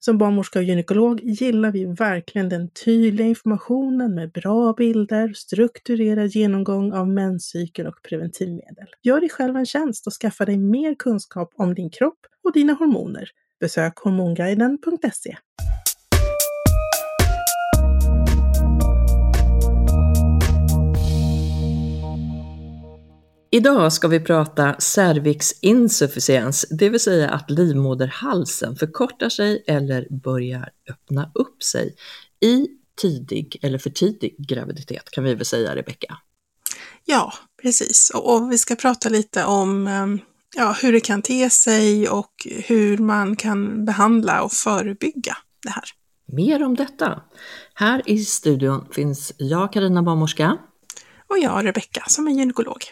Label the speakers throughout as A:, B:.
A: Som barnmorska och gynekolog gillar vi verkligen den tydliga informationen med bra bilder, strukturerad genomgång av menscykeln och preventivmedel. Gör dig själv en tjänst och skaffa dig mer kunskap om din kropp och dina hormoner. Besök hormonguiden.se.
B: Idag ska vi prata cervixinsufficiens, det vill säga att livmoderhalsen förkortar sig eller börjar öppna upp sig i tidig eller för tidig graviditet kan vi väl säga Rebecka?
A: Ja, precis. Och, vi ska prata lite om ehm, ja, hur det kan te sig och hur man kan behandla och förebygga det här.
B: Mer om detta. Här i studion finns jag, Karina barnmorska.
A: Och jag, Rebecka, som är gynekolog.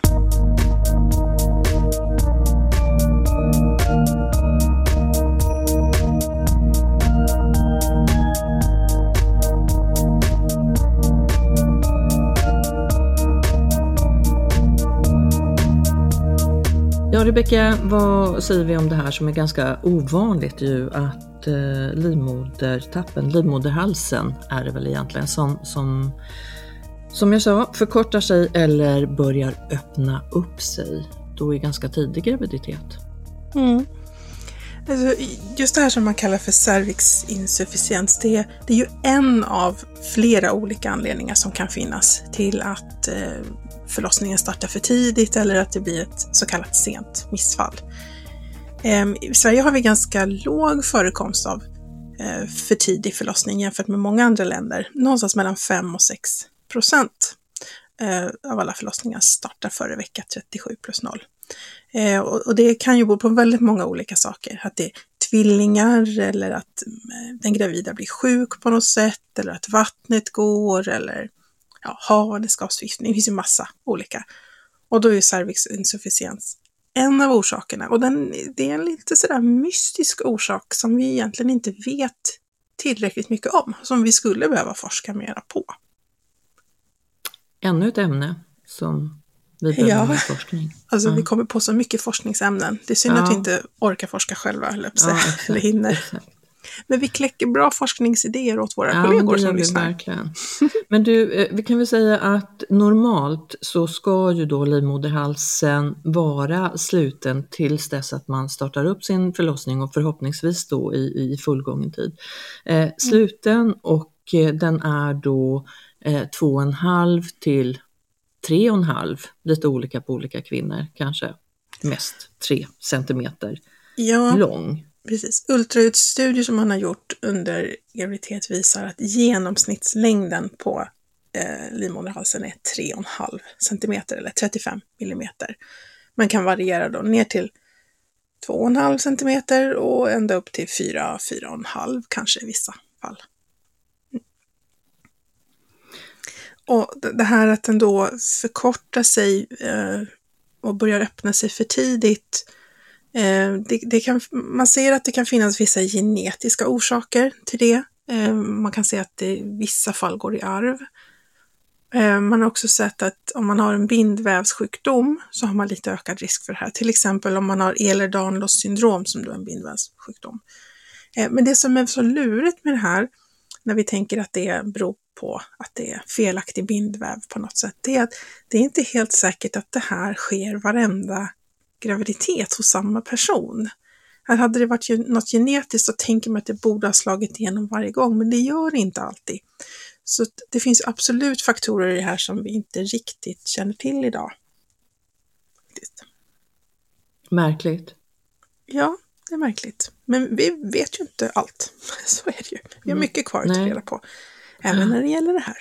B: Ja, Rebecka, vad säger vi om det här som är ganska ovanligt ju att eh, livmodertappen, livmoderhalsen är det väl egentligen, som, som, som jag sa, förkortar sig eller börjar öppna upp sig då i ganska tidig graviditet.
A: Mm. Alltså, just det här som man kallar för cervixinsufficiens, det, det är ju en av flera olika anledningar som kan finnas till att eh, förlossningen startar för tidigt eller att det blir ett så kallat sent missfall. Eh, I Sverige har vi ganska låg förekomst av eh, för tidig förlossning jämfört med många andra länder. Någonstans mellan 5 och 6 procent eh, av alla förlossningar startar före vecka 37 plus 0. Eh, och det kan ju bero på väldigt många olika saker. Att det är tvillingar eller att eh, den gravida blir sjuk på något sätt eller att vattnet går eller ja, havandeskapsförgiftning, det finns ju massa olika. Och då är cervixinsufficiens en av orsakerna och den, det är en lite sådär mystisk orsak som vi egentligen inte vet tillräckligt mycket om, som vi skulle behöva forska mera på.
B: Ännu ett ämne som vi behöver ja, forskning.
A: Alltså ja. vi kommer på så mycket forskningsämnen. Det är synd ja. att vi inte orkar forska själva, eller, ja, eller hinner. Exakt. Men vi kläcker bra forskningsidéer åt våra ja, kollegor som lyssnar.
B: Verkligen. Men du, eh, vi kan väl säga att normalt så ska ju då livmoderhalsen vara sluten tills dess att man startar upp sin förlossning och förhoppningsvis då i, i fullgången tid. Eh, sluten och eh, den är då eh, 2,5 till 3,5, lite olika på olika kvinnor kanske, mest 3 centimeter ja. lång.
A: Precis. Ultraljudsstudier som man har gjort under graviditet visar att genomsnittslängden på eh, livmoderhalsen är 3,5 cm eller 35 mm. Man kan variera då ner till 2,5 cm och ända upp till 4-4,5 kanske i vissa fall. Mm. Och det här att den då förkortar sig eh, och börjar öppna sig för tidigt Eh, det, det kan, man ser att det kan finnas vissa genetiska orsaker till det. Eh, man kan se att det i vissa fall går i arv. Eh, man har också sett att om man har en bindvävssjukdom så har man lite ökad risk för det här. Till exempel om man har Ehlers-Danlos syndrom som då är en bindvävssjukdom. Eh, men det som är så lurigt med det här, när vi tänker att det beror på att det är felaktig bindväv på något sätt, det är att det är inte helt säkert att det här sker varenda graviditet hos samma person. Här hade det varit något genetiskt så tänker man att det borde ha slagit igenom varje gång, men det gör det inte alltid. Så det finns absolut faktorer i det här som vi inte riktigt känner till idag.
B: Märkligt.
A: Ja, det är märkligt. Men vi vet ju inte allt. Så är det ju. Vi har mm. mycket kvar att ta reda på. Även ja. när det gäller det här.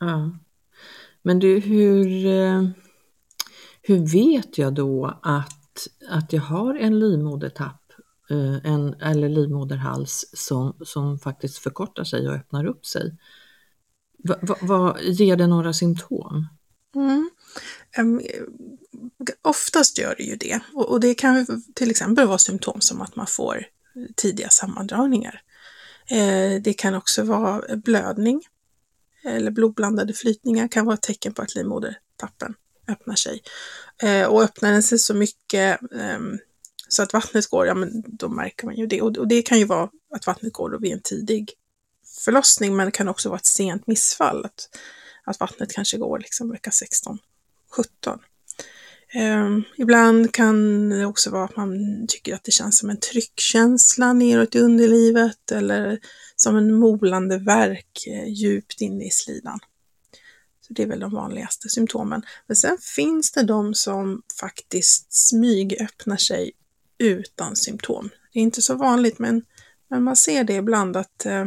B: Ja. Men du, hur, eh, hur vet jag då att, att jag har en livmodertapp eh, en, eller livmoderhals som, som faktiskt förkortar sig och öppnar upp sig? Va, va, va, ger det några symptom?
A: Mm. Um, oftast gör det ju det. Och, och, det kan till exempel vara symptom som att man får tidiga sammandragningar. Eh, det kan också vara blödning eller blodblandade flytningar kan vara ett tecken på att livmodertappen öppnar sig. Eh, och öppnar den sig så mycket ehm, så att vattnet går, ja men då märker man ju det. Och, och det kan ju vara att vattnet går då vid en tidig förlossning, men det kan också vara ett sent missfall. Att, att vattnet kanske går liksom vecka 16, 17. Um, ibland kan det också vara att man tycker att det känns som en tryckkänsla neråt i underlivet eller som en molande verk eh, djupt inne i slidan. Så det är väl de vanligaste symptomen. Men sen finns det de som faktiskt smygöppnar sig utan symptom. Det är inte så vanligt men, men man ser det ibland att, eh,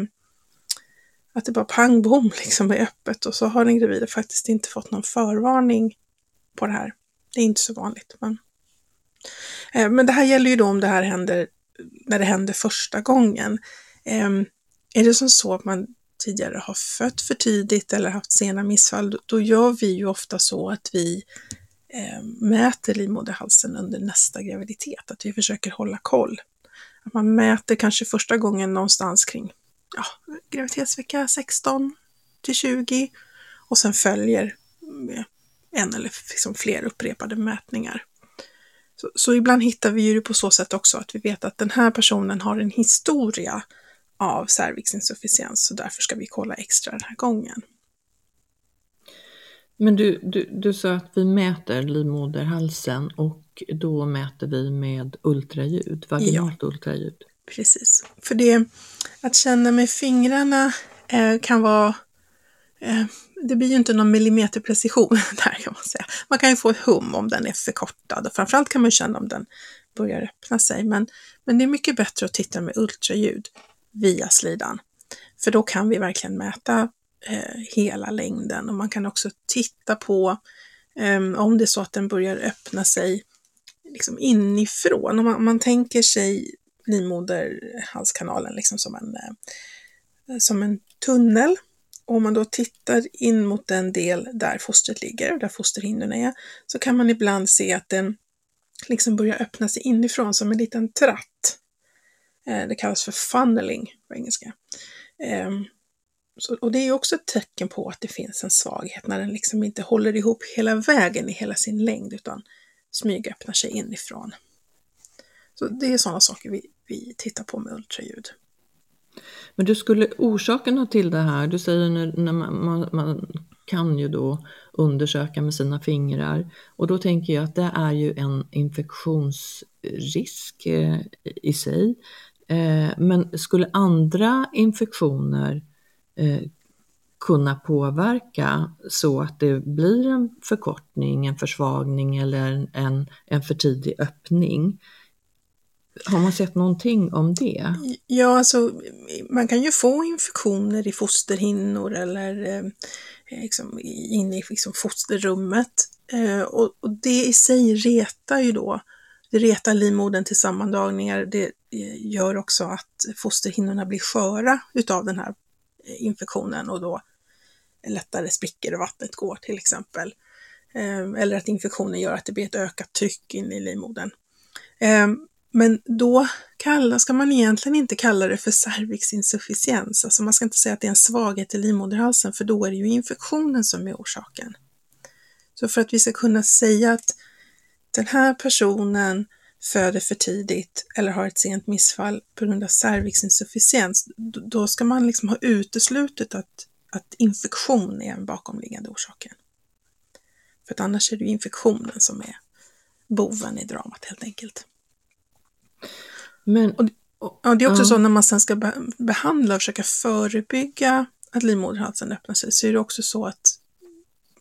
A: att det bara pang bom liksom är öppet och så har den gravida faktiskt inte fått någon förvarning på det här. Det är inte så vanligt. Men, eh, men det här gäller ju då om det här händer när det händer första gången. Eh, är det som så att man tidigare har fött för tidigt eller haft sena missfall, då, gör vi ju ofta så att vi eh, mäter livmoderhalsen under nästa graviditet, att vi försöker hålla koll. Att man mäter kanske första gången någonstans kring ja, graviditetsvecka 16 till 20 och sen följer en eller liksom fler upprepade mätningar. Så, så, ibland hittar vi ju det på så sätt också att vi vet att den här personen har en historia av cervixinsufficiens så därför ska vi kolla extra den här gången.
B: Men du, du, du sa att vi mäter livmoderhalsen och då mäter vi med ultraljud, vaginalt ja, ultraljud.
A: Precis, för det att känna med fingrarna eh, kan vara eh, det blir ju inte någon millimeterprecision där kan man säga. Man kan ju få ett hum om den är förkortad och framförallt kan man känna om den börjar öppna sig. Men, men det är mycket bättre att titta med ultraljud via slidan. För då kan vi verkligen mäta eh, hela längden och man kan också titta på eh, om det är så att den börjar öppna sig liksom inifrån. Om man, om man tänker sig livmoderhalskanalen liksom som en, eh, som en tunnel om man då tittar in mot den del där fostret ligger, där fosterhinnorna är, så kan man ibland se att den liksom börjar öppna sig inifrån som en liten tratt. Eh, det kallas för funneling på engelska. Ehm, och det är också ett tecken på att det finns en svaghet när den liksom inte håller ihop hela vägen i hela sin längd utan smygöppnar sig inifrån. Så det är sådana saker vi, vi tittar på med ultraljud.
B: Men du skulle orsakerna till det här, du säger när, när man, man, man, kan ju då undersöka med sina fingrar och då tänker jag att det är ju en infektionsrisk eh, i sig. Eh, men skulle andra infektioner eh, kunna påverka så att det blir en förkortning, en försvagning eller en, en för tidig öppning? Har man sett någonting om det?
A: Ja, alltså man kan ju få infektioner i fosterhinnor eller eh, liksom, inne i liksom, fosterrummet. Eh, och, och, det i sig retar ju då, det retar livmodern till sammandragningar. Det eh, gör också att fosterhinnorna blir sköra utav den här eh, infektionen och då lättare sprickor och vattnet går till exempel. Eh, eller att infektionen gör att det blir ett ökat tryck in i livmodern. Eh, men då kalla, ska man egentligen inte kalla det för cervixinsufficiens. Alltså man ska inte säga att det är en svaghet i livmoderhalsen för då är det ju infektionen som är orsaken. Så för att vi ska kunna säga att den här personen föder för tidigt eller har ett sent missfall på grund av cervixinsufficiens, då ska man liksom ha uteslutit att, att infektion är en bakomliggande orsaken. För att annars är det ju infektionen som är boven i dramat helt enkelt.
B: Men,
A: och, och det är också ja. så när man sen ska be behandla och försöka förebygga att livmoderhalsen öppnar sig, så är det också så att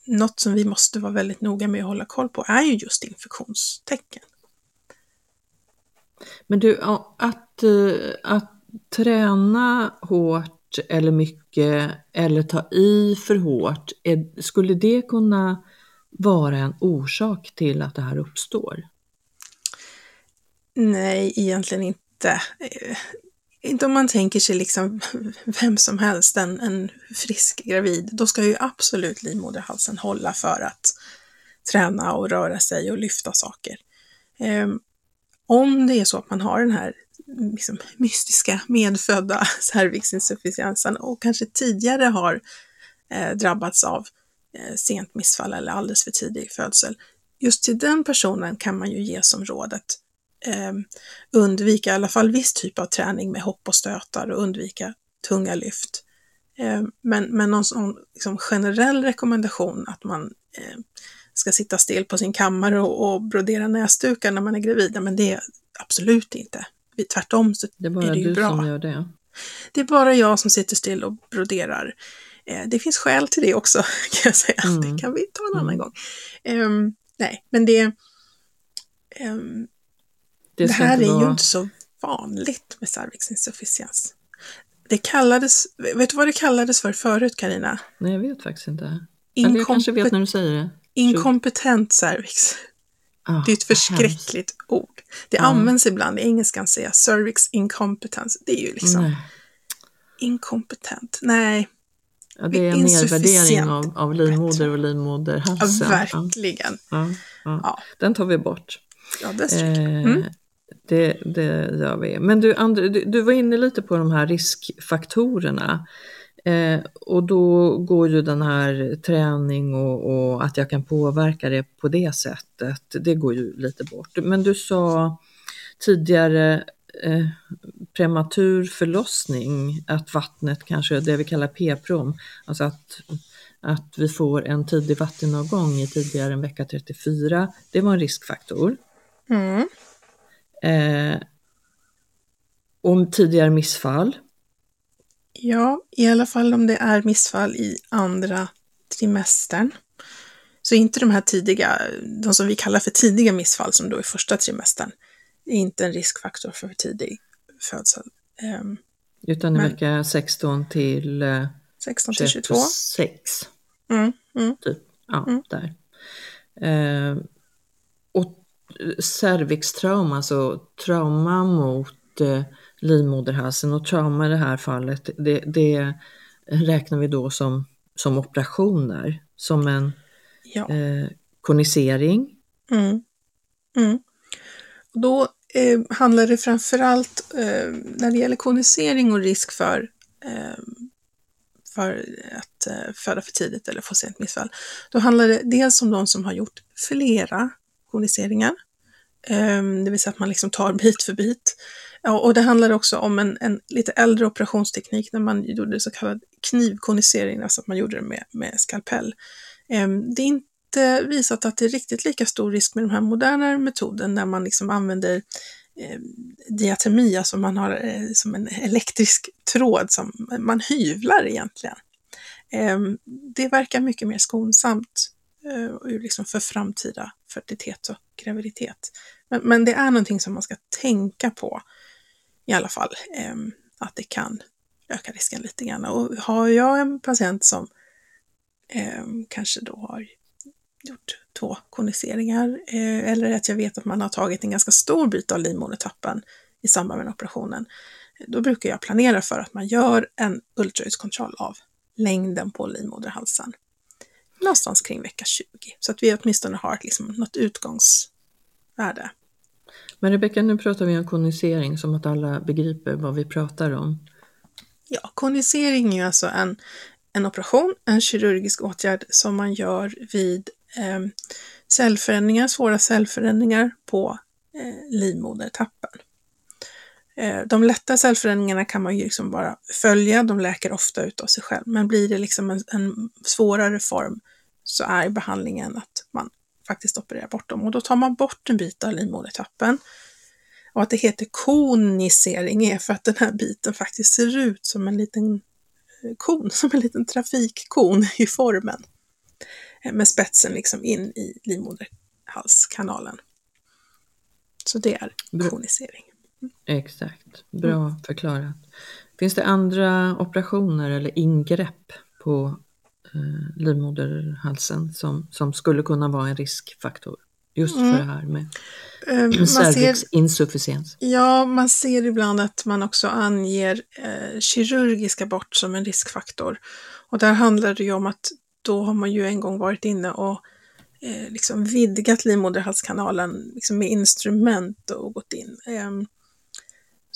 A: något som vi måste vara väldigt noga med att hålla koll på är ju just infektionstecken.
B: Men du, att, eh, att träna hårt eller mycket eller ta i för hårt, skulle det kunna vara en orsak till att det här uppstår?
A: Nej, egentligen inte. Eh, inte om man tänker sig liksom vem som helst, en, en frisk gravid, då ska ju absolut livmoderhalsen hålla för att träna och röra sig och lyfta saker. Ehm, om det är så att man har den här liksom, mystiska medfödda cervixinsufficiensen och kanske tidigare har eh, drabbats av eh, sent missfall eller alldeles för tidig födsel, just till den personen kan man ju ge som råd att eh, undvika i alla fall viss typ av träning med hopp och stötar och undvika tunga lyft. Eh, men, men någon sån liksom, generell rekommendation att man eh, ska sitta still på sin kammare och, och brodera näsdukar när man är gravid, men det är absolut inte. Tvärtom så
B: det är, bara
A: är det ju
B: du
A: bra.
B: Som gör det.
A: det är bara jag som sitter still och broderar. Eh, det finns skäl till det också, kan jag säga. Mm. Det kan vi ta en annan mm. gång. Um, nej, men det... Um, det, det här är vara... ju inte så vanligt med cervixinsufficiens. Det kallades, vet du vad det kallades för förut Karina?
B: Nej, jag vet faktiskt inte. Inkompet jag kanske vet när du säger det.
A: Inkompetent cervix. Ah, det är ett förskräckligt hemskt. ord. Det ah. används ibland i engelskan säga cervix incompetence. Det är ju liksom Nej. inkompetent. Nej.
B: Ja, det är en nedvärdering av, av livmoder och livmoderhalsen.
A: Ja, verkligen.
B: Ja, ja, Den tar vi bort.
A: Ja, det, eh, mm
B: det, det gör vi. Men du, André, du, du var inne lite på de här riskfaktorerna. Eh, och då går ju den här träning och, och, att jag kan påverka det på det sättet, det går ju lite bort. Men du sa tidigare eh, prematur förlossning, att vattnet kanske, det vi kallar p-prom, alltså att, att vi får en tidig vattenavgång i tidigare än vecka 34, det var en riskfaktor.
A: Mm.
B: Eh, om tidigare missfall,
A: Ja, i alla fall om det är missfall i andra trimestern. Så inte de här tidiga, de som vi kallar för tidiga missfall som då är första trimestern, är inte en riskfaktor för tidig födsel. Um,
B: Utan i vecka 16 till
A: 16 till 22.
B: 6.
A: Mm, mm.
B: Typ. Ja, mm. där. Uh, och cervixtrauma, alltså trauma mot uh, livmoderhalsen och trauma i det här fallet, det, det räknar vi då som, som operationer, som en ja. eh, konisering.
A: Mm. Mm. Då eh, handlar det framförallt eh, när det gäller konisering och risk för, eh, för att eh, föda för tidigt eller få sent missfall. Då handlar det dels om de som har gjort flera koniseringar, ehm, det vill säga att man liksom tar bit för bit. Och det handlar också om en, en lite äldre operationsteknik när man gjorde så kallad knivkonisering, alltså att man gjorde det med, med skalpell. Ehm, det är inte visat att det är riktigt lika stor risk med den här moderna metoden när man liksom använder eh, diatermi, alltså man har eh, som en elektrisk tråd som man hyvlar egentligen. Eh, det verkar mycket mer skonsamt eh, liksom för framtida fertilitet och graviditet. Men, men, det är någonting som man ska tänka på i alla fall eh, att det kan öka risken lite grann. Och har jag en patient som eh, kanske då har gjort två koniseringar eh, eller att jag vet att man har tagit en ganska stor bit av livmodertappen i samband med operationen, då brukar jag planera för att man gör en ultraljudskontroll av längden på livmoderhalsen någonstans kring vecka 20 så att vi åtminstone har liksom något utgångsvärde.
B: Men Rebecka, nu pratar vi om konisering som att alla begriper vad vi pratar om.
A: Ja, konisering är alltså en, en operation, en kirurgisk åtgärd som man gör vid eh, cellförändringar, svåra cellförändringar på eh, livmodertappen. Eh, de lätta cellförändringarna kan man ju liksom bara följa, de läker ofta ut av sig själv. Men blir det liksom en, en svårare form så är behandlingen att man faktiskt opererar bort dem. Och då tar man bort en bit av livmodertappen. Och att det heter konisering är för att den här biten faktiskt ser ut som en liten eh, kon, som en liten trafikkon i formen. Eh, med spetsen liksom in i livmoderhalskanalen. Så det är konisering.
B: Exakt, bra mm. förklarat. Finns det andra operationer eller ingrepp på livmoderhalsen som, som skulle kunna vara en riskfaktor? Just mm. för det här med,
A: uh,
B: med cervixinsufficiens.
A: Ja, man ser ibland att man också anger eh, kirurgisk abort som en riskfaktor. Och där handlar det ju om att då har man ju en gång varit inne och eh, liksom vidgat livmoderhalskanalen liksom med instrument och gått in. Eh,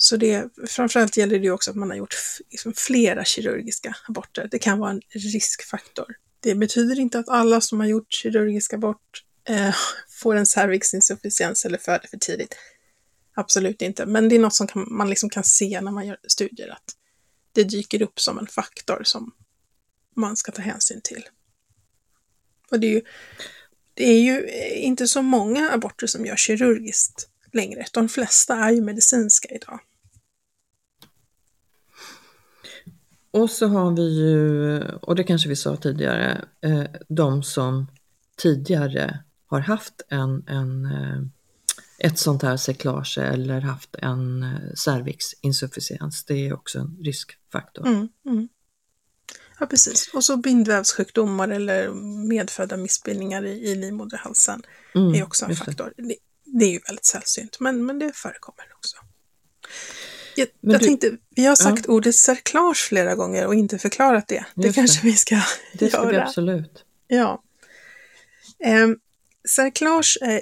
A: så det, framförallt gäller det också att man har gjort liksom flera kirurgiska aborter. Det kan vara en riskfaktor. Det betyder inte att alla som har gjort kirurgisk abort eh, får en cervixinsufficiens eller föder för tidigt. Absolut inte, men det är något som kan, man liksom kan se när man gör studier att det dyker upp som en faktor som man ska ta hänsyn till. Och det är ju, det är ju eh, inte så många aborter som görs kirurgiskt längre. De flesta är ju medicinska idag.
B: Och så har vi ju, och det kanske vi sa tidigare, eh, de som tidigare har haft en, en, eh, ett sånt här cyklage eller haft en eh, cervixinsufficiens. Det är också en riskfaktor.
A: Mm, mm. Ja, precis. Och så bindvävssjukdomar eller medfödda missbildningar i, i livmoderhalsen mm, är också en faktor. Det. det. är ju väldigt sällsynt, men, men det förekommer också. Jag, jag du, tänkte, vi har sagt ja. ordet cerklage flera gånger och inte förklarat det. Det Just kanske det. vi ska
B: det
A: ska
B: göra. Vi absolut.
A: Ja. Eh, cerklage eh,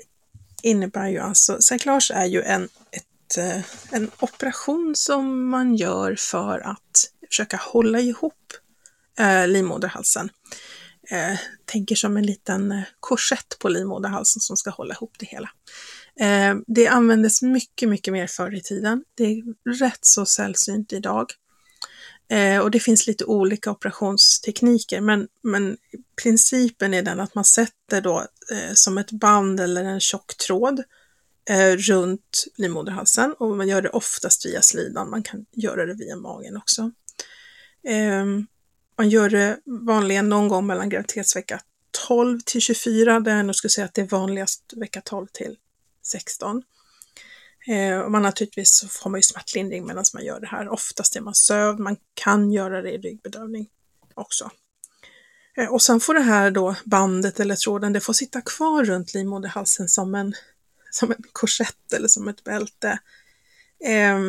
A: innebär ju alltså, cerklage är ju en, ett, eh, en operation som man gör för att försöka hålla ihop eh, livmoderhalsen. Eh, tänker som en liten eh, korsett på livmoderhalsen som ska hålla ihop det hela. Eh, det användes mycket, mycket mer förr i tiden. Det är rätt så sällsynt idag. Eh, och det finns lite olika operationstekniker, men, men principen är den att man sätter då eh, som ett band eller en tjock tråd eh, runt livmoderhalsen och man gör det oftast via slidan. Man kan göra det via magen också. Ehm, man gör det vanligen någon gång mellan graviditetsvecka 12 till 24, där jag nog skulle säga att det är vanligast vecka 12 till 16. Eh, och man naturligtvis så får man ju smärtlindring medan man gör det här. Oftast är man sövd, man kan göra det i ryggbedövning också. Eh, och sen får det här då bandet eller tråden, det får sitta kvar runt livmoderhalsen som en, som en korsett eller som ett bälte. Eh,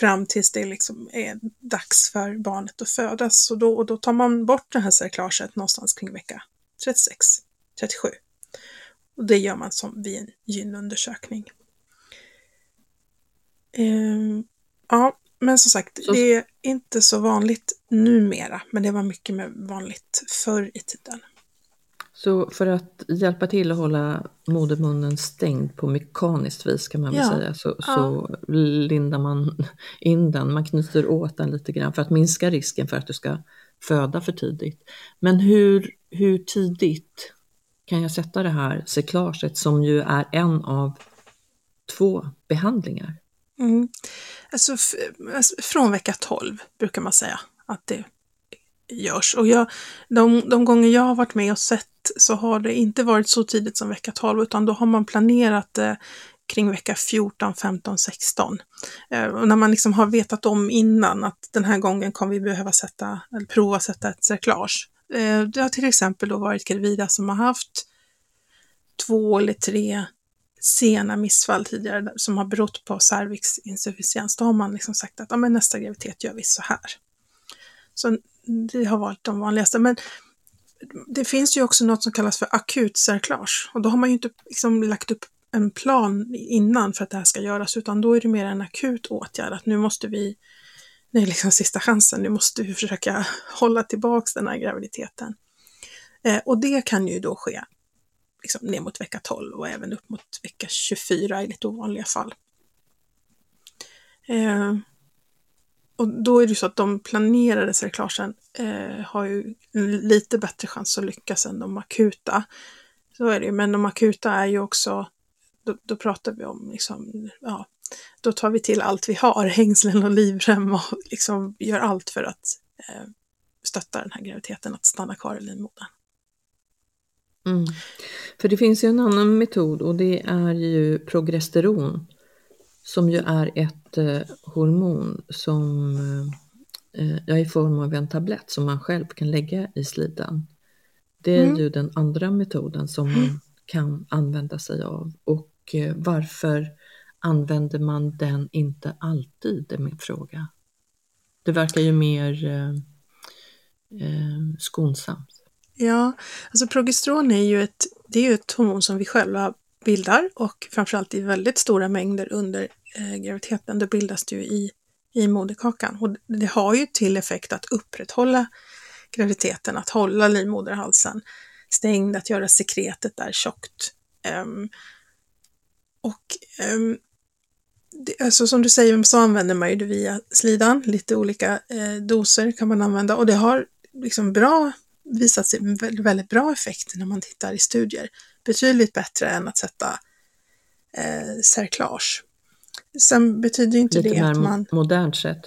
A: fram tills det liksom är dags för barnet att födas. Och då, och då tar man bort det här cerklaget någonstans kring vecka 36, 37. Och det gör man som vid en gynundersökning. Eh, ja, men som sagt, så... det är inte så vanligt numera, men det var mycket mer vanligt förr i tiden.
B: Så för att hjälpa till att hålla modermunnen stängd på mekaniskt vis kan man väl ja. säga, så, ja. så lindar man in den, man knyter åt den lite grann för att minska risken för att du ska föda för tidigt. Men hur, hur tidigt kan jag sätta det här cyklaget som ju är en av två behandlingar?
A: Mm. Alltså, alltså, från vecka 12 brukar man säga att det görs. Och jag, de, de gånger jag har varit med och sett så har det inte varit så tidigt som vecka 12 utan då har man planerat eh, kring vecka 14, 15, 16. och när man liksom har vetat om innan att den här gången kommer vi behöva sätta, eller prova sätta ett cerklage. Eh, det har till exempel då varit gravida som har haft två eller tre sena missfall tidigare som har berott på cervixinsufficiens, då har man liksom sagt att ja, men nästa graviditet gör vi så här. Så det har varit de vanligaste. Men det finns ju också något som kallas för akut cerklage och då har man ju inte liksom lagt upp en plan innan för att det här ska göras, utan då är det mer en akut åtgärd, att nu måste vi, det är liksom sista chansen, nu måste vi försöka hålla tillbaks den här graviditeten. Eh, och det kan ju då ske liksom ner mot vecka 12 och även upp mot vecka 24 i lite ovanliga fall. Eh, och då är det ju så att de planerade cerklagen eh, har ju lite bättre chans att lyckas än de akuta. Så är det ju, men de akuta är ju också, då, då pratar vi om liksom, ja, då tar vi till allt vi har, hängslen och livrem och liksom gör allt för att eh, stötta den här graviditeten att stanna kvar i livmodern.
B: Mm. För det finns ju en annan metod och det är ju progesteron som ju är ett eh, hormon som eh, är i form av en tablett som man själv kan lägga i slidan. Det är mm. ju den andra metoden som man kan använda sig av och eh, varför använder man den inte alltid är min fråga. Det verkar ju mer eh, eh, skonsamt.
A: Ja, alltså progesteron är ju ett, det är ju ett hormon som vi själva bildar och framförallt i väldigt stora mängder under eh, graviditeten. Det bildas det ju i, i moderkakan och det har ju till effekt att upprätthålla graviditeten, att hålla livmoderhalsen stängd, att göra sekretet där tjockt. Um, och um, alltså som du säger så använder man ju det via slidan, lite olika eh, doser kan man använda och det har liksom bra visat sig väldigt, väldigt bra effekt när man tittar i studier. Betydligt bättre än att sätta eh, cerklage. Sen betyder ju inte
B: Lite
A: det att man...
B: modernt sätt.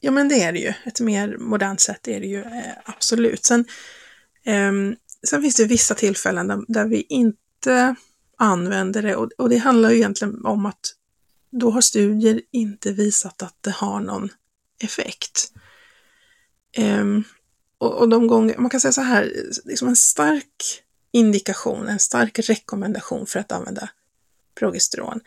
A: Ja, men det är det ju. Ett mer modernt sätt är det ju eh, absolut. Sen, eh, sen finns det vissa tillfällen där, där vi inte använder det och, och, det handlar ju egentligen om att då har studier inte visat att det har någon effekt. Um, och, och, de gånger, man kan säga så här, liksom en stark indikation, en stark rekommendation för att använda progesteron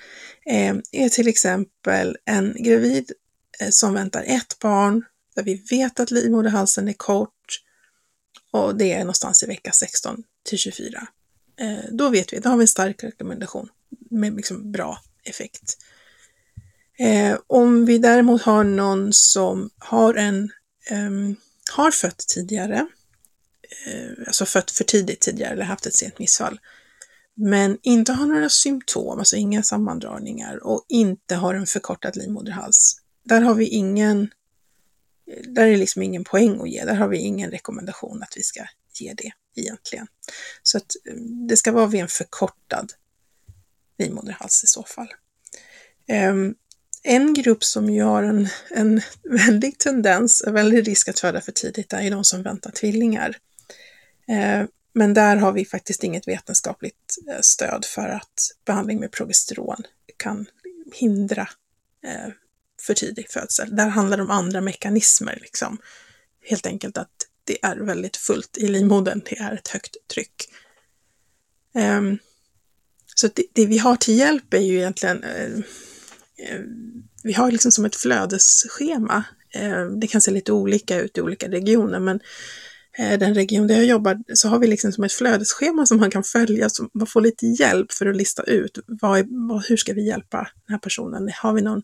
A: eh, är till exempel en gravid eh, som väntar ett barn, där vi vet att livmoderhalsen är kort och det är någonstans i vecka 16 till 24. Eh, då vet vi, då har vi en stark rekommendation med liksom bra effekt. Eh, om vi däremot har någon som har en eh, har fött tidigare, eh, alltså fött för tidigt tidigare eller haft ett sent missfall, men inte har några symptom, alltså inga sammandragningar och inte har en förkortad livmoderhals. Där har vi ingen, där är liksom ingen poäng att ge, där har vi ingen rekommendation att vi ska ge det egentligen. Så att ehm, det ska vara vid en förkortad livmoderhals i så fall. Ehm, en grupp som ju har en, en väldig tendens, en väldig risk att föda för tidigt, är de som väntar tvillingar. Eh, men där har vi faktiskt inget vetenskapligt eh, stöd för att behandling med progesteron kan hindra eh, för tidig födsel. Där handlar det om andra mekanismer, liksom. Helt enkelt att det är väldigt fullt i livmodern, det är ett högt tryck. Ehm, så det, det, vi har till hjälp är ju egentligen, eh, vi har liksom som ett flödesschema. Uh, det kan se lite olika ut i olika regioner, men Eh, den region där jag jobbar så har vi liksom som ett flödesschema som man kan följa, så man får lite hjälp för att lista ut vad, är, vad, hur ska vi hjälpa den här personen? Har vi någon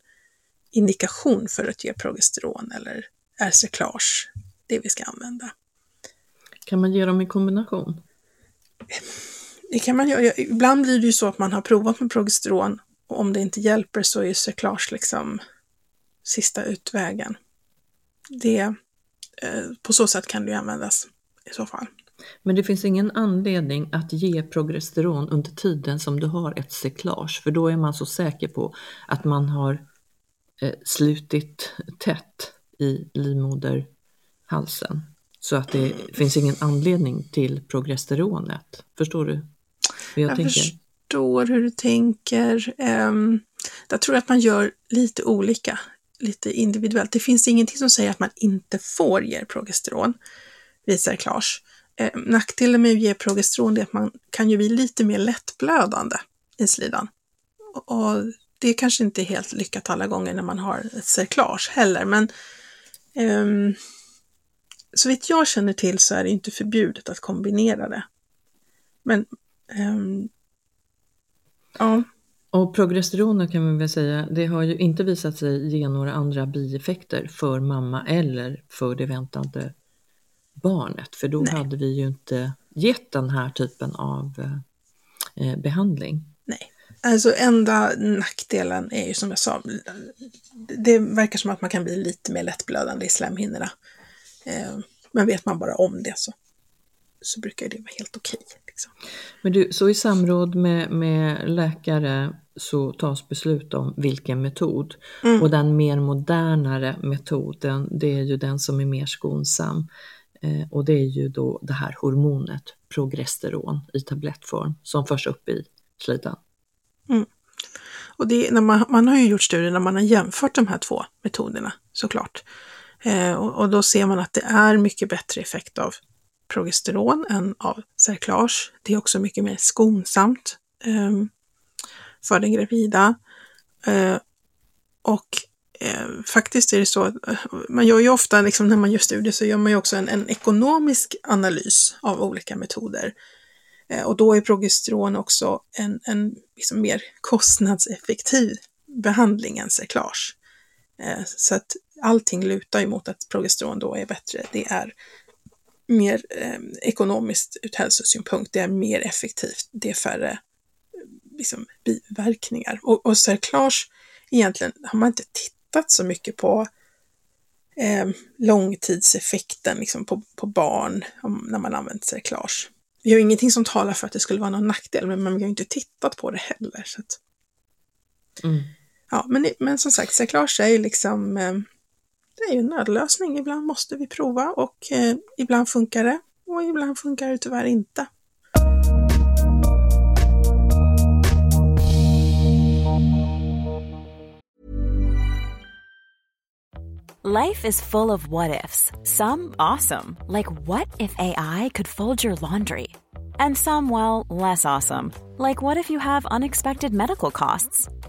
A: indikation för att ge progesteron eller är cyklage det vi ska använda?
B: Kan man ge dem i kombination?
A: Det kan man göra. Ibland blir det ju så att man har provat med progesteron och om det inte hjälper så är cyklage liksom sista utvägen. Det Eh, på så sätt kan det ju användas i så fall.
B: Men det finns ingen anledning att ge progesteron under tiden som du har ett cyklage, för då är man så säker på att man har eh, slutit tätt i livmoderhalsen. Så att det finns ingen anledning till progesteronet. Förstår du hur jag, jag tänker?
A: Förstår hur du tänker. Ehm, jag tror att man gör lite olika lite individuellt. Det finns ingenting som säger att man inte får ge progesteron vid Klars. Eh, nackdelen med att ge progesteron är att man kan ju bli lite mer lättblödande i slidan. Och det är kanske inte är helt lyckat alla gånger när man har ett cerklage heller, men um, så vitt jag känner till så är det inte förbjudet att kombinera det. Men um, ja.
B: Och progesteronet kan man väl säga, det har ju inte visat sig ge några andra bieffekter för mamma eller för det väntande barnet, för då Nej. hade vi ju inte gett den här typen av eh, behandling.
A: Nej, alltså enda nackdelen är ju som jag sa, det verkar som att man kan bli lite mer lättblödande i slemhinnorna. Eh, men vet man bara om det så, så brukar det vara helt okej. Liksom.
B: Men du, så i samråd med, med läkare så tas beslut om vilken metod. Mm. Och den mer modernare metoden, det är ju den som är mer skonsam. Eh, och det är ju då det här hormonet progesteron i tablettform som förs upp i slidan.
A: Mm. Och det, när man, man har ju gjort studier när man har jämfört de här två metoderna såklart. Eh, och, och, då ser man att det är mycket bättre effekt av progesteron än av cerklage. Det är också mycket mer skonsamt eh, för den gravida. Eh, och eh, faktiskt är det så att eh, man gör ju ofta, liksom, när man gör studier, så gör man ju också en, en ekonomisk analys av olika metoder. Eh, och då är progesteron också en, en liksom mer kostnadseffektiv behandling än cerklage. Eh, så att allting lutar ju mot att progesteron då är bättre. Det är mer eh, ekonomiskt ur hälsosynpunkt, det är mer effektivt, det är färre liksom, biverkningar. Och, och cerklage, egentligen har man inte tittat så mycket på eh, långtidseffekten liksom på, på barn om, när man använt cerklage. Vi har ingenting som talar för att det skulle vara någon nackdel, men vi har inte tittat på det heller. Så att... mm. Ja, men, men som sagt, cerklage är ju liksom eh, det är ju en nödlösning. Ibland måste vi prova och eh, ibland funkar det och ibland funkar det tyvärr inte.
C: Life is full of what ifs. Some awesome, like what if AI could fold your laundry? And some, well, less awesome, like what if you have unexpected medical costs?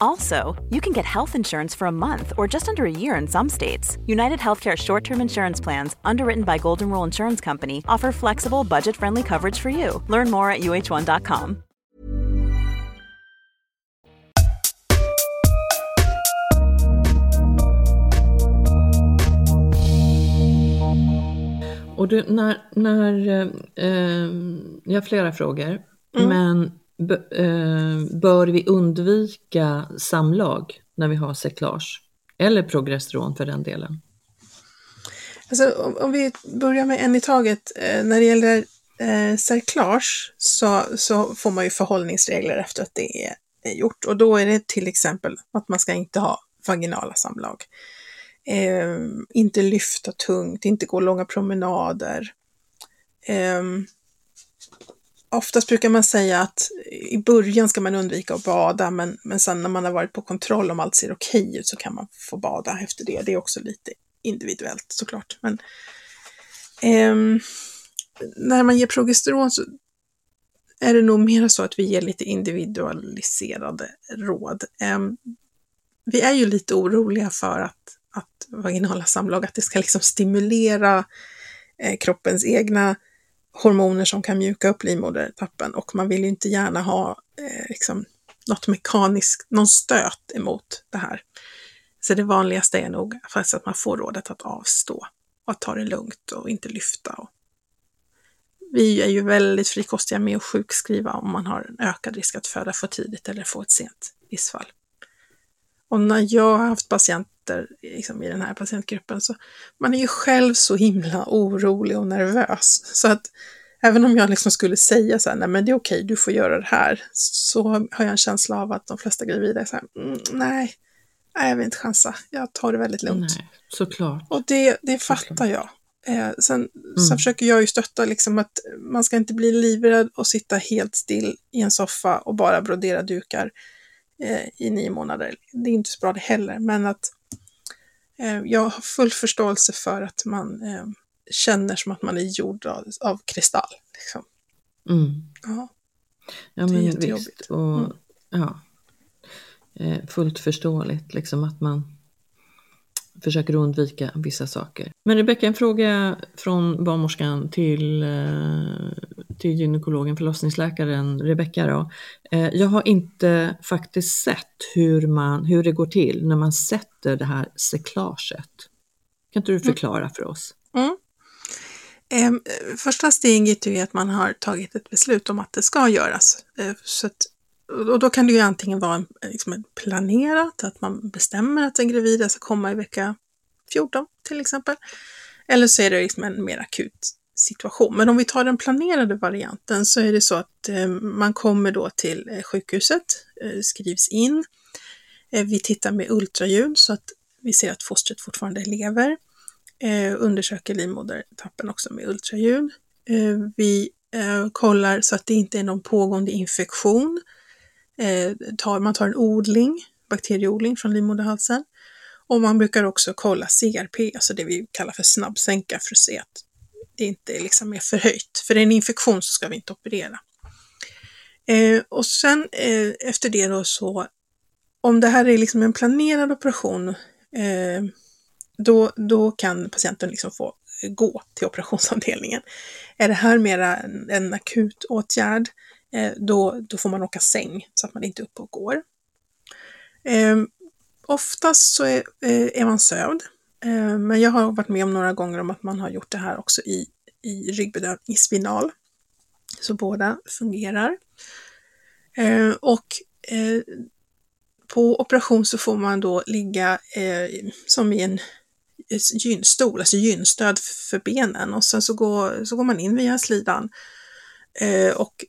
C: Also, you can get health insurance for a month or just under a year in some states. United Healthcare short term insurance plans, underwritten by Golden Rule Insurance Company, offer flexible, budget friendly coverage for you. Learn more at uh1.com.
B: Och du, när, när eh, jag har flera frågor. Mm. Men eh, Eh, bör vi undvika samlag när vi har seklage? Eller progesteron för den delen?
A: Alltså, om, om vi börjar med en i taget. Eh, när det gäller eh, cerklage så, så får man ju förhållningsregler efter att det är, är gjort. Och då är det till exempel att man ska inte ha vaginala samlag. Eh, inte lyfta tungt, inte gå långa promenader. Eh, Oftast brukar man säga att i början ska man undvika att bada, men, men sen när man har varit på kontroll om allt ser okej ut så kan man få bada efter det. Det är också lite individuellt såklart. Men, eh, när man ger progesteron så är det nog mer så att vi ger lite individualiserade råd. Eh, vi är ju lite oroliga för att, att vaginala samlag, att det ska liksom stimulera eh, kroppens egna hormoner som kan mjuka upp livmodertappen och man vill ju inte gärna ha eh, liksom, något mekaniskt, någon stöt emot det här. Så det vanligaste är nog faktiskt att man får rådet att avstå och att ta det lugnt och inte lyfta. Och vi är ju väldigt frikostiga med att sjukskriva om man har en ökad risk att föda för tidigt eller få ett sent missfall. Och när jag har haft patienter liksom, i den här patientgruppen så man är ju själv så himla orolig och nervös. Så att även om jag liksom skulle säga så här, nej men det är okej, du får göra det här, så har jag en känsla av att de flesta gravida är så här, mm, nej, nej, jag vill inte chansa, jag tar det väldigt lugnt. Nej,
B: såklart.
A: Och det, det fattar såklart. jag. Eh, sen, mm. sen försöker jag ju stötta liksom att man ska inte bli livrädd och sitta helt still i en soffa och bara brodera dukar eh, i nio månader. Det är inte så bra det heller, men att jag har full förståelse för att man eh, känner som att man är gjord av, av kristall. Liksom.
B: Mm.
A: Ja.
B: Ja, men
A: jättejobbigt.
B: visst. Och,
A: Mm.
B: ja, eh, fullt förståeligt liksom att man försöker undvika vissa saker. Men Rebecka, en fråga från barnmorskan till, eh, till gynekologen, förlossningsläkaren Rebecka då. Eh, jag har inte faktiskt sett hur, man, hur det går till när man sätter det här säcklaget. Kan inte du förklara för oss?
A: Mm. Ehm, första steget är att man har tagit ett beslut om att det ska göras. Eh, så att, och då kan det ju antingen vara en, liksom planerat, att man bestämmer att den gravida ska komma i vecka 14 till exempel. Eller så är det liksom en mer akut situation. Men om vi tar den planerade varianten så är det så att eh, man kommer då till eh, sjukhuset, eh, skrivs in. Vi tittar med ultraljud så att vi ser att fostret fortfarande lever undersöker livmodertappen också med ultraljud. Vi kollar så att det inte är någon pågående infektion. Man tar en odling, bakterieodling från livmoderhalsen. Och man brukar också kolla CRP, alltså det vi kallar för snabbsänka för att se att det inte liksom är förhöjt. För är det en infektion så ska vi inte operera. Eh, och sen eh, efter det då så, om det här är liksom en planerad operation eh, då, då kan patienten liksom få gå till operationsavdelningen. Är det här mera en, en akut åtgärd, eh, då, då får man åka säng så att man inte är uppe och går. Eh, oftast så är, eh, är man sövd, eh, Eh, men jag har varit med om några gånger om att man har gjort det här också i, i ryggbedövning, i spinal. Så båda fungerar. Eh, och eh, på operation så får man då ligga som i en gynstol, alltså gynstöd för benen och sen så går, så går man in via slidan och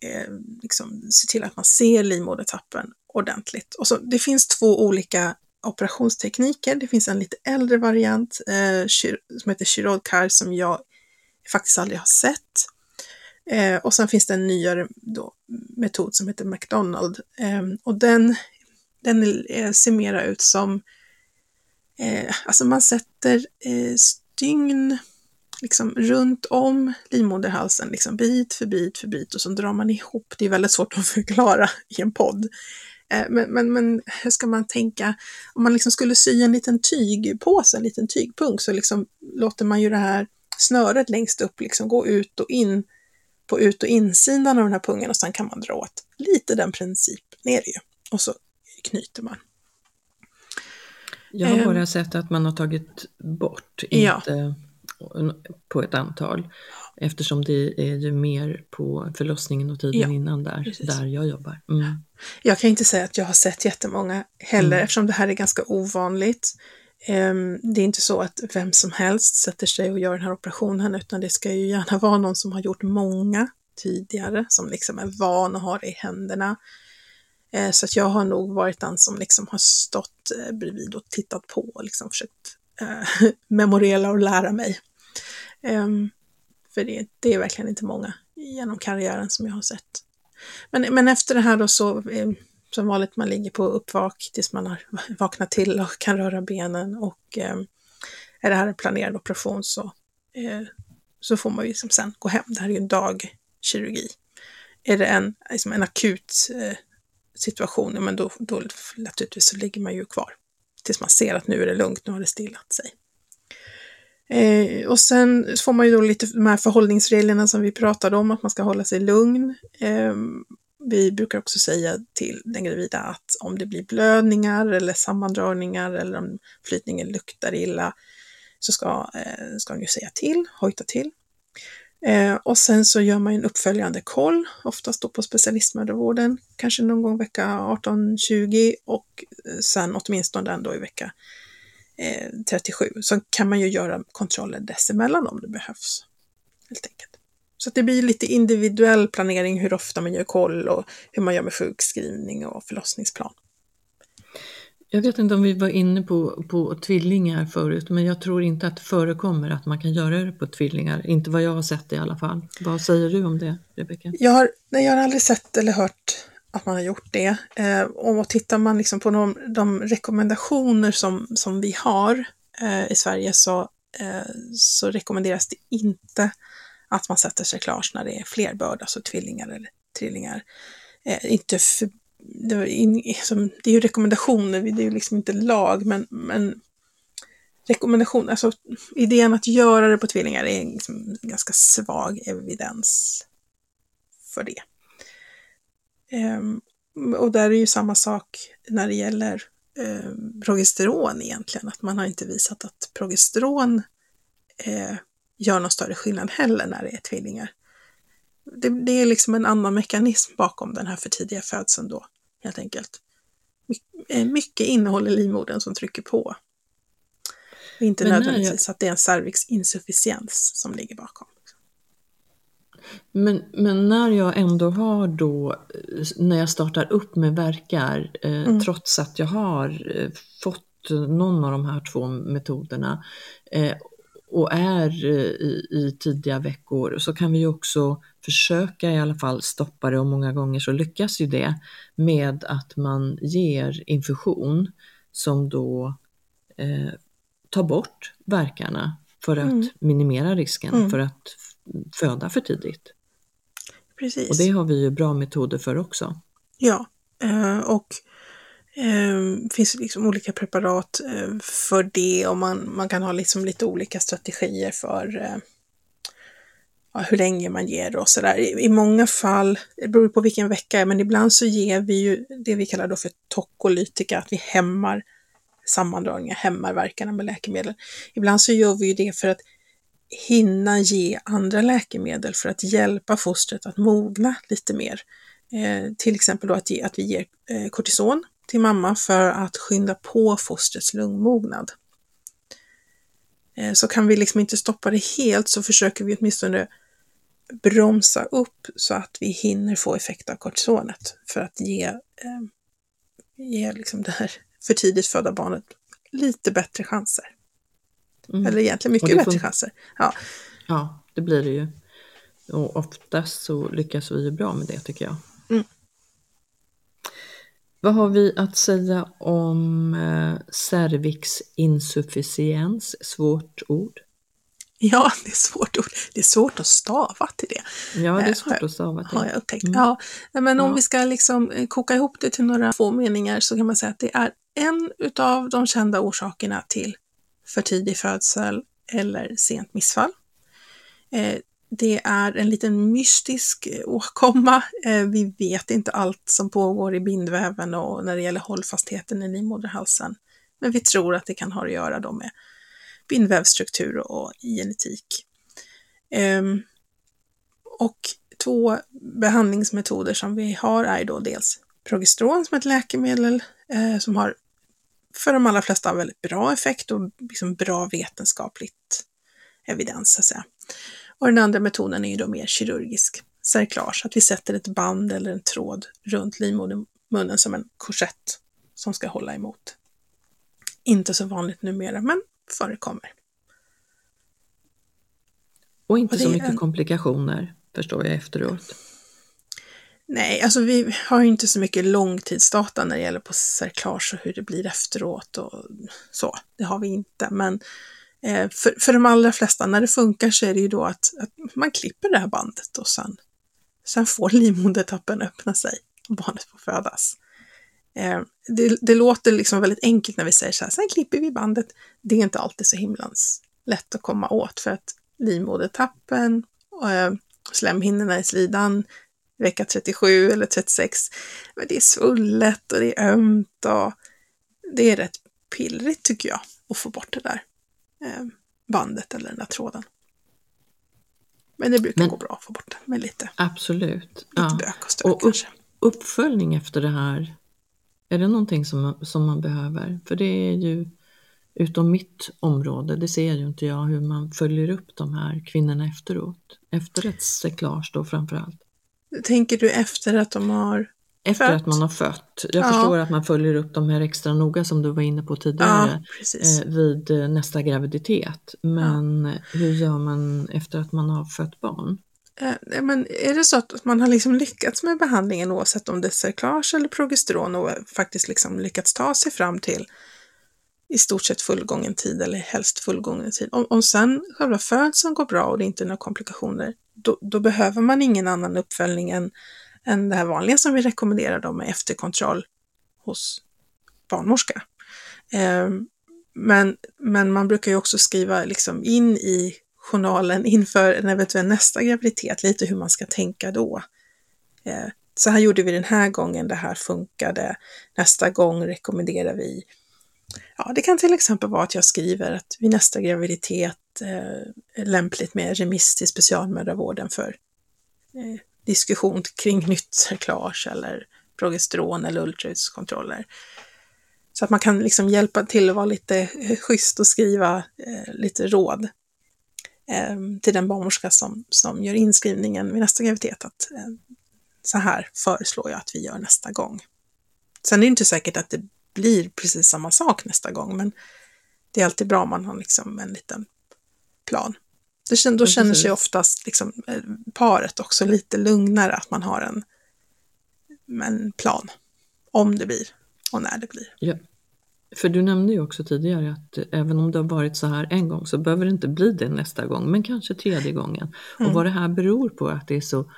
A: liksom ser till att man ser livmodertappen ordentligt. Och så, det finns två olika operationstekniker. Det finns en lite äldre variant eh, som heter Chirodkar som jag faktiskt aldrig har sett. Eh, och sen finns det en nyare då, metod som heter McDonald eh, och den, den eh, ser mera ut som Eh, alltså man sätter eh, stygn liksom runt om livmoderhalsen, liksom bit för bit för bit och så drar man ihop. Det är väldigt svårt att förklara i en podd. Eh, men, men, men hur ska man tänka? Om man liksom skulle sy en liten tygpåse, en liten tygpung, så liksom låter man ju det här snöret längst upp liksom gå ut och in på ut och insidan av den här pungen och sen kan man dra åt. Lite den principen är det ju. Och så knyter man.
B: Jag har
A: Ehm.
B: bara sett att man har tagit bort,
A: Ja.
B: inte på ett antal. Eftersom det är ju mer på förlossningen och tiden
A: Ja,
B: innan där,
A: precis.
B: där jag jobbar. Mm.
A: Jag kan inte säga att jag har sett jättemånga heller
B: Mm.
A: eftersom det här är ganska ovanligt. Ehm, Det är inte så att vem som helst sätter sig och gör den här operationen utan det ska ju gärna vara någon som har gjort många tidigare, som liksom är van och har det i händerna. Eh, Så att jag har nog varit den som liksom har stått eh, bredvid och tittat på och liksom försökt eh, memorera och lära mig. Ehm, För det, det är verkligen inte många genom karriären som jag har sett. Men, men efter det här då så, eh, som vanligt, man ligger på uppvak tills man har vaknat till och kan röra benen och eh, är det här en planerad operation så, eh, så får man ju liksom sen gå hem. Det här är ju en dagkirurgi. Är det en, liksom en akut eh, situation, ja, men då, då naturligtvis så ligger man ju kvar tills man ser att nu är det lugnt, nu har det stillat sig. Eh, och sen får man ju då lite de här förhållningsreglerna som vi pratade om, att man ska hålla sig lugn. Eh, vi brukar också säga till den gravida att om det blir blödningar eller sammandragningar eller om flytningen luktar illa så ska, eh, ska hon ju säga till, hojta till. Eh, och sen så gör man ju en uppföljande koll, oftast då på specialistmödravården, kanske någon gång vecka 18-20 och eh, sen åtminstone ändå i vecka eh, 37. Så kan man ju göra kontroller dessemellan om det behövs. Helt enkelt. Så det blir lite individuell planering hur ofta man gör koll och hur man gör med sjukskrivning och förlossningsplan.
B: Jag vet inte om vi var inne på, på tvillingar förut, men jag tror inte att det förekommer att man kan göra det på tvillingar. Inte vad jag har sett i alla fall. Vad säger du om det, Rebecka?
A: Jag har, nej, jag har aldrig sett eller hört att man har gjort det. Eh, och tittar man liksom på de, de rekommendationer som, som vi har eh, i Sverige så eh, så rekommenderas det inte att man sätter cyklage när det är flerbörd, alltså tvillingar eller trillingar. Eh, inte för, det, är som, det är ju rekommendationer, det är ju liksom inte lag, men, men rekommendation, alltså idén att göra det på tvillingar är liksom ganska svag evidens för det. Um, och där är ju samma sak när det gäller eh, progesteron egentligen, att man har inte visat att progesteron eh, gör någon större skillnad heller när det är tvillingar. Det, det, är liksom en annan mekanism bakom den här för tidiga födseln då, helt enkelt. My, eh, mycket innehåll i livmodern som trycker på. Och inte Men nödvändigtvis jag... att det är en cervixinsufficiens som ligger bakom.
B: Men, men när jag ändå har då, när jag startar upp med verkar, eh, mm. trots att jag har eh, fått någon av de här två metoderna eh, och är eh, i, i, tidiga veckor så kan vi ju också försöka i alla fall stoppa det och många gånger så lyckas ju det med att man ger infusion som då eh, tar bort verkarna för att mm. minimera risken mm. för att föda för tidigt.
A: Precis.
B: Och det har vi ju bra metoder för också.
A: Ja, eh, och det eh, finns liksom olika preparat eh, för det och man, man kan ha liksom lite olika strategier för ja, hur länge man ger och sådär. I, I många fall, det beror på vilken vecka, men ibland så ger vi ju det vi kallar då för tokolytika, att vi hämmar sammandragningar, hämmar verkarna med läkemedel. Ibland så gör vi ju det för att hinna ge andra läkemedel för att hjälpa fostret att mogna lite mer. Eh, till exempel då att, ge, att vi ger eh, kortison till mamma för att skynda på fostrets lungmognad. Eh, så kan vi liksom inte stoppa det helt så försöker vi åtminstone bromsa upp så att vi hinner få effekt av kortisonet för att ge, eh, ge liksom det här för tidigt födda barnet lite bättre chanser. Mm. Eller egentligen mycket bättre chanser. Ja.
B: ja, det blir det ju. Och oftast så lyckas vi ju bra med det tycker jag. Mm. Vad har vi att säga om eh, cervixinsufficiens? Svårt ord.
A: Ja, det är svårt ord. Det är svårt att stava till det.
B: Ja, det är eh, svårt att stava till.
A: Har jag upptäckt. Mm. Ja, men om ja. vi ska liksom eh, koka ihop det till några få meningar så kan man säga att det är en utav de kända orsakerna till för tidig födsel eller sent missfall. Eh, det är en liten mystisk eh, åkomma. Eh, vi vet inte allt som pågår i bindväven och när det gäller hållfastheten i livmoderhalsen. Men vi tror att det kan ha att göra då med bindvävsstruktur och genetik. Ehm, och två behandlingsmetoder som vi har är då dels progesteron som ett läkemedel som har för de allra flesta väldigt bra effekt och liksom bra vetenskapligt evidens. Så att säga. Och den andra metoden är ju då mer kirurgisk, cerklage, att vi sätter ett band eller en tråd runt livmodermunnen som en korsett som ska hålla emot. Inte så vanligt numera, men förekommer.
B: Och inte och så mycket en... komplikationer, förstår jag efteråt.
A: Nej, alltså vi har ju inte så mycket långtidsdata när det gäller på cerklage och hur det blir efteråt och så. Det har vi inte, men eh, för, för de allra flesta, när det funkar så är det ju då att, att man klipper det här bandet och sen, sen får livmodertappen öppna sig och barnet får födas. Eh, det, det, låter liksom väldigt enkelt när vi säger så här, sen klipper vi bandet. Det är inte alltid så himlans lätt att komma åt för att livmodertappen, och slemhinnorna i slidan, vecka 37 eller 36. Men det är svullet och det är ömt och det är rätt pillrigt tycker jag att få bort det där eh, bandet eller den där tråden. Men det brukar Men, gå bra att få bort det med lite,
B: absolut. lite
A: ja. bök och stök och kanske.
B: Uppföljning efter det här, är det någonting som, som man behöver? För det är ju utom mitt område, det ser ju inte jag hur man följer upp de här kvinnorna efteråt. Efter ett cyklage då framförallt.
A: Tänker du efter att de har
B: efter fött? att man har fött. Jag ja. förstår att man följer upp de här extra noga som du var inne på tidigare ja, eh, vid eh, nästa graviditet. Men ja. hur gör man efter att man har fött barn?
A: Eh, men är det så att man har liksom lyckats med behandlingen oavsett om det är cerklage eller progesteron och faktiskt liksom lyckats ta sig fram till i stort sett fullgången tid eller helst fullgången tid. Om, om sen själva födseln går bra och det inte är några komplikationer, då, då, behöver man ingen annan uppföljning än, än det här vanliga som vi rekommenderar dem med efterkontroll hos barnmorska. Eh, men, men man brukar ju också skriva liksom in i journalen inför en eventuell nästa graviditet, lite hur man ska tänka då. Eh, så här gjorde vi den här gången, det här funkade. Nästa gång rekommenderar vi Ja, det kan till exempel vara att jag skriver att vid nästa graviditet eh, är lämpligt med remiss till specialmödravården för eh, diskussion kring nytt cerklage eller progesteron eller ultraljudskontroller. Så att man kan liksom hjälpa till att vara lite eh, schysst och skriva eh, lite råd eh, till den barnmorska som, som gör inskrivningen vid nästa graviditet. Att, eh, så här föreslår jag att vi gör nästa gång. Sen är det inte säkert att det blir precis samma sak nästa gång, men det är alltid bra om man har liksom en liten plan. Det, då känner sig oftast liksom, eh, paret också lite lugnare att man har en, en plan om det blir och när det blir.
B: Ja. För du nämnde ju också tidigare att även om det har varit så här en gång så behöver det inte bli det nästa gång, men kanske tredje gången. Mm. Och vad det här beror på att det är så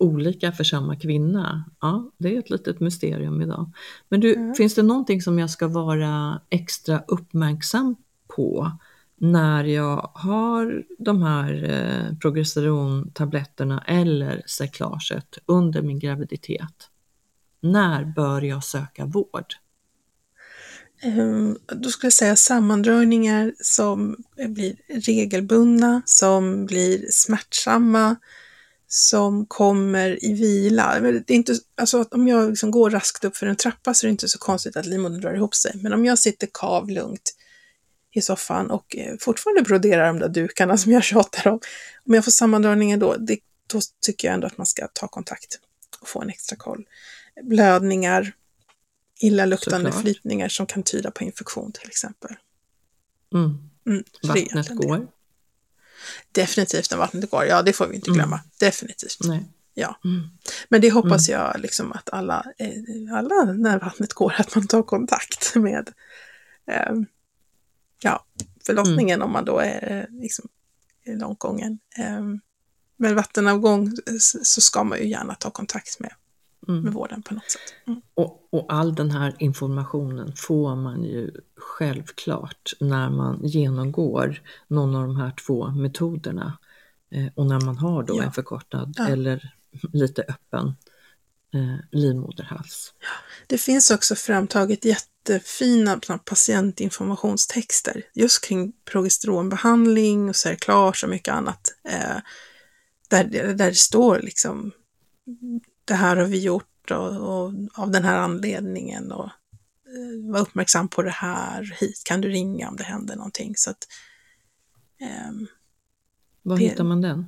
B: olika för samma kvinna, ja, det är ett litet mysterium idag. Men du, mm. finns det någonting som jag ska vara extra uppmärksam på när jag har de här eh, progesterontabletterna eller cyklaget under min graviditet? När bör jag söka vård?
A: Um, då skulle jag säga sammandragningar som blir regelbundna, som blir smärtsamma, som kommer i vila. Det är inte, alltså om jag liksom går raskt upp för en trappa så är det inte så konstigt att livmodern drar ihop sig. Men om jag sitter kavlugnt i soffan och eh, fortfarande broderar de där dukarna som jag tjatar om. Om jag får sammandragningar då, det, då tycker jag ändå att man ska ta kontakt och få en extra koll. Blödningar, illaluktande Såklart. flytningar som kan tyda på infektion till exempel.
B: Mm. Mm, Vattnet går.
A: Definitivt när vattnet går, ja det får vi inte glömma. Mm. Definitivt. Nej. Ja. Mm. Men det hoppas mm. jag liksom att alla, eh, alla när vattnet går, att man tar kontakt med eh, ja, förlossningen mm. om man då är eh, liksom, långt gången. Eh, med vattenavgång så ska man ju gärna ta kontakt med mm. med vården på något sätt. Mm.
B: Och, och, all den här informationen får man ju självklart när man genomgår någon av de här två metoderna eh, och när man har då ja. en förkortad ja. eller lite öppen eh, livmoderhals. Ja.
A: Det finns också framtaget jättefina patientinformationstexter just kring progesteronbehandling och cerklage och mycket annat. Eh, där, där det står liksom det här har vi gjort och, och av den här anledningen och eh, var uppmärksam på det här, hit kan du ringa om det händer någonting. Så att,
B: eh, Var det, hittar man den?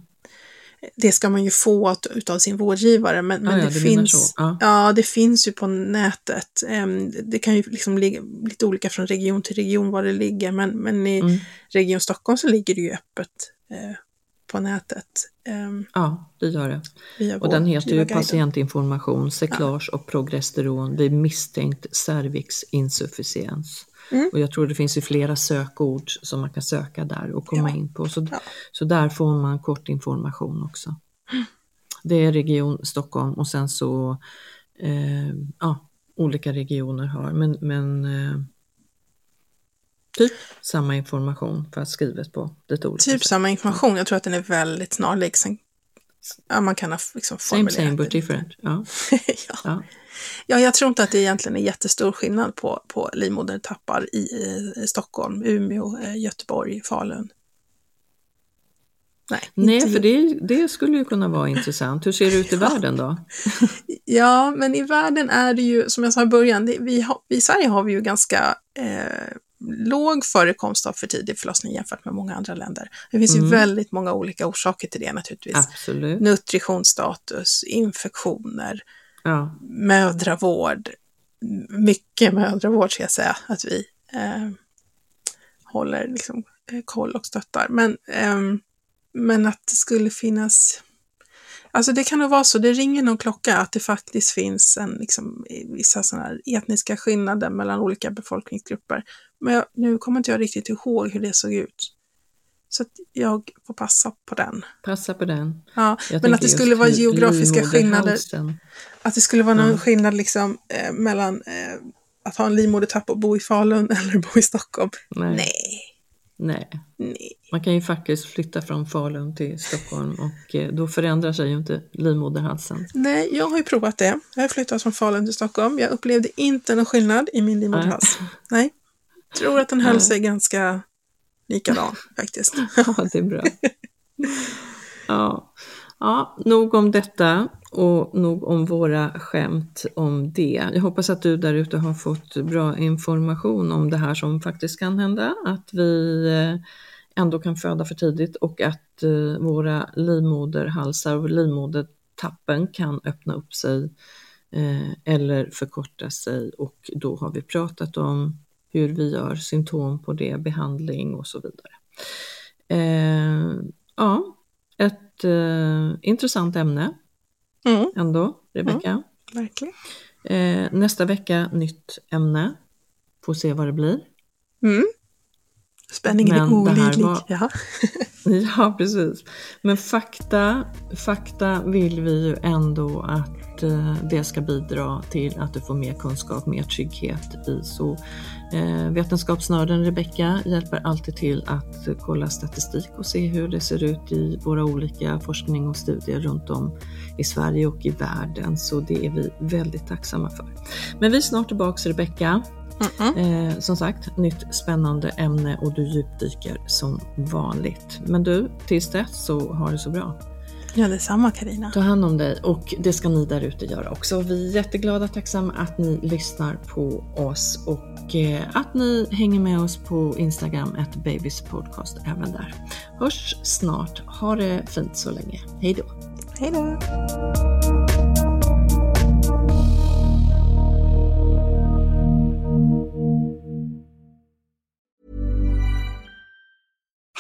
A: Det ska man ju få utav sin vårdgivare, men, men ah, ja, det, det finns, ah. ja, det finns ju på nätet. Eh, det kan ju liksom ligga lite olika från region till region var det ligger, men, men i mm. Region Stockholm så ligger det ju öppet eh, på nätet.
B: Um, ja, det gör det. Och den heter ju patientinformation, cyklage ja. och progesteron vid misstänkt cervixinsufficiens. Mm. Och jag tror det finns ju flera sökord som man kan söka där och komma ja. in på. Så, ja. så där får man kort information också. Mm. Det är Region Stockholm och sen så, eh, ja, olika regioner har, men, men eh, Typ samma information fast skrivet på lite olika
A: Typ sätt. samma information, jag tror att den är väldigt snarlik. Sen, ja, man kan ha liksom
B: Same same but different. Ja.
A: ja. ja. ja. jag tror inte att det egentligen är jättestor skillnad på, på livmodertappar i, i Stockholm, Umeå, eh, Göteborg, Falun.
B: Nej, Nej för det, det, skulle ju kunna vara intressant. Hur ser det ut i ja. världen då?
A: ja, men i världen är det ju, som jag sa i början, det, vi, har, i Sverige har vi ju ganska eh, låg förekomst av för tidig förlossning jämfört med många andra länder. Det finns mm. ju väldigt många olika orsaker till det naturligtvis.
B: Absolut.
A: Nutritionsstatus, infektioner, ja. mödravård, mycket mödravård ska jag säga att vi eh, håller liksom, eh, koll och stöttar. Men, eh, men att det skulle finnas Alltså det kan nog vara så, det ringer någon klocka att det faktiskt finns en, liksom, vissa sådana här etniska skillnader mellan olika befolkningsgrupper. Men jag, nu kommer inte jag riktigt ihåg hur det såg ut. Så jag får passa på den.
B: Passa på den.
A: Ja,
B: Jag
A: men att det skulle vara geografiska skillnader. Att det skulle vara någon
B: Ja.
A: skillnad liksom, eh, mellan eh, att ha en livmodertapp och bo i Falun eller bo i Stockholm.
B: Nej.
A: Nej,
B: Nej.
A: nej.
B: Man kan ju faktiskt flytta från Falun till Stockholm och eh, då förändrar sig ju inte livmoderhalsen.
A: Nej, jag har ju provat det. Jag har flyttat från Falun till Stockholm. Jag upplevde inte någon skillnad i min livmoderhals. Nej. Tror att den höll
B: Nej.
A: sig ganska likadan faktiskt.
B: Ja, det är bra. Ja. ja, nog om detta och nog om våra skämt om det. Jag hoppas att du där ute har fått bra information om det här som faktiskt kan hända, att vi eh, ändå kan föda för tidigt och att eh, våra livmoderhalsar och livmodertappen kan öppna upp sig eh, eller förkorta sig och då har vi pratat om hur vi gör symptom på det, behandling och så vidare. Eh, ja, ett eh, intressant ämne
A: Mm,
B: ändå, Rebecka.
A: verkligen.
B: Eh, nästa vecka nytt ämne. Får se vad det blir.
A: Mm. Spänningen
B: Men
A: är olidlig.
B: var-
A: Ja.
B: Ja, precis. Men fakta, fakta vill vi ju ändå att eh, det ska bidra till att du får mer kunskap, mer trygghet i. Så eh, vetenskapsnörden Rebecka hjälper alltid till att kolla statistik och se hur det ser ut i våra olika forskning och studier runt om i Sverige och i världen. Så det är vi väldigt tacksamma för. Men vi är snart tillbaks Rebecka.
A: Mm-mm.
B: Eh, som sagt, nytt spännande ämne och du djupdyker som vanligt. Men du, tills dess så har det så bra.
A: Ja, detsamma Karina.
B: Ta hand om dig och det ska ni där ute göra också. Vi är jätteglada och tacksamma att ni lyssnar på oss och eh, att ni hänger med oss på Instagram, ett Babys podcast även där. Hörs snart. Ha det fint så länge. Hej då!
A: Hej då!